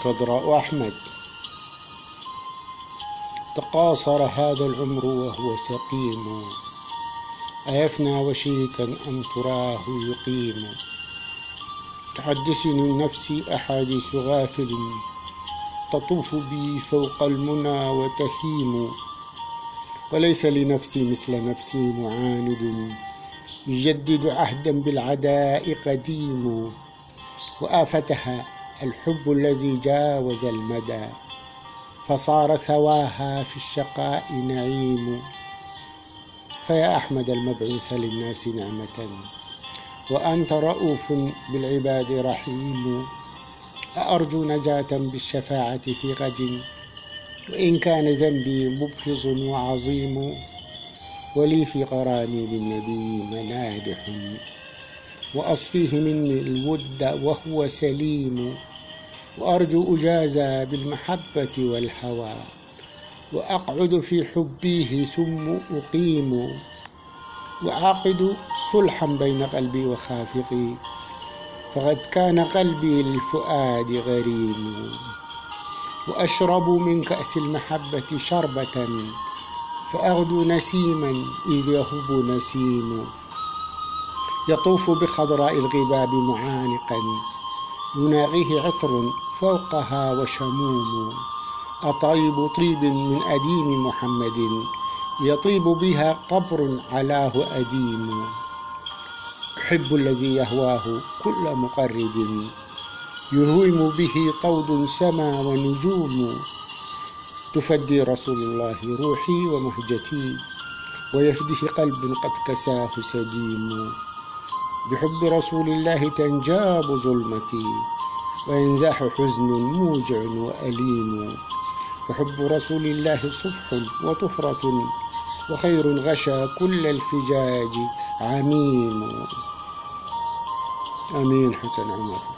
خضراء أحمد. تقاصر هذا العمر وهو سقيم. أيفنى وشيكا أم تراه يقيم. تحدثني نفسي أحاديث غافل. تطوف بي فوق المنى وتهيم وليس لنفسي مثل نفسي معاند. يجدد عهدا بالعداء قديم. وآفتها الحب الذي جاوز المدى فصار ثواها في الشقاء نعيم. فيا أحمد المبعوث للناس نعمة وأنت رؤوف بالعباد رحيم. أأرجو نجاة بالشفاعة في غد وإن كان ذنبي مبرز وعظيم. ولي في قراني بالنبي منادح وأصفيه مني الود وهو سليم. وأرجو أجازى بالمحبة والهوى وأقعد في حبيه ثم أقيم. وعاقد صلحا بين قلبي وخافقي. فقد كان قلبي للفؤاد غريم. وأشرب من كأس المحبة شربة. فأغدو نسيما إذ يهب نسيم. يطوف بخضراء الغباب معانقا يناغيه عطر فوقها وشموم. أطيب طيب من أديم محمد يطيب بها قبر علاه أديم. أحب الذي يهواه كل مقرد يهوم به طود سما ونجوم. تفدي رسول الله روحي ومهجتي ويفديه قلب قد كساه سديم. بحب رسول الله تنجاب ظلمتي وينزاح حزن موجع وأليم. وحب رسول الله صفح وطهرة وخير غشا كل الفجاج عميم. آمين حسن عمر.